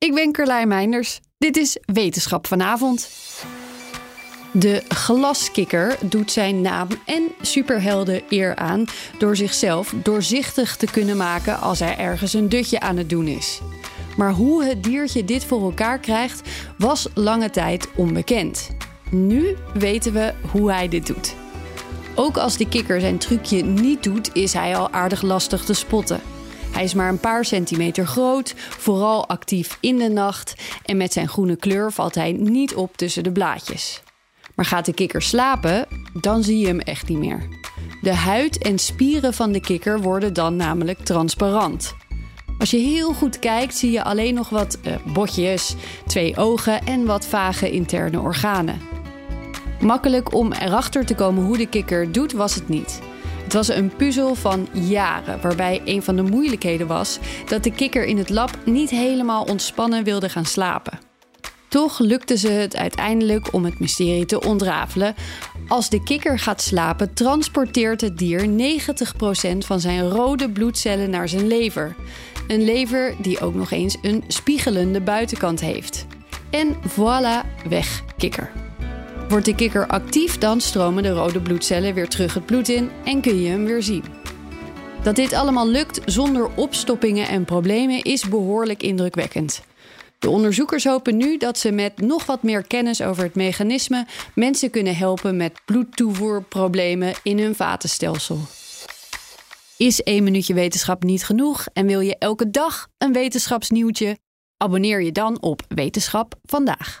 Ik ben Carlijn Meinders. Dit is Wetenschap vanavond. De glaskikker doet zijn naam en superhelden eer aan door zichzelf doorzichtig te kunnen maken als hij ergens een dutje aan het doen is. Maar hoe het diertje dit voor elkaar krijgt, was lange tijd onbekend. Nu weten we hoe hij dit doet. Ook als de kikker zijn trucje niet doet, is hij al aardig lastig te spotten. Hij is maar een paar centimeter groot, vooral actief in de nacht en met zijn groene kleur valt hij niet op tussen de blaadjes. Maar gaat de kikker slapen, dan zie je hem echt niet meer. De huid en spieren van de kikker worden dan namelijk transparant. Als je heel goed kijkt, zie je alleen nog wat eh, botjes, twee ogen en wat vage interne organen. Makkelijk om erachter te komen hoe de kikker doet, was het niet. Het was een puzzel van jaren, waarbij een van de moeilijkheden was dat de kikker in het lab niet helemaal ontspannen wilde gaan slapen. Toch lukte ze het uiteindelijk om het mysterie te ontrafelen. Als de kikker gaat slapen, transporteert het dier 90% van zijn rode bloedcellen naar zijn lever. Een lever die ook nog eens een spiegelende buitenkant heeft. En voilà, weg kikker. Wordt de kikker actief, dan stromen de rode bloedcellen weer terug het bloed in en kun je hem weer zien. Dat dit allemaal lukt zonder opstoppingen en problemen is behoorlijk indrukwekkend. De onderzoekers hopen nu dat ze met nog wat meer kennis over het mechanisme mensen kunnen helpen met bloedtoevoerproblemen in hun vatenstelsel. Is één minuutje wetenschap niet genoeg en wil je elke dag een wetenschapsnieuwtje? Abonneer je dan op Wetenschap vandaag.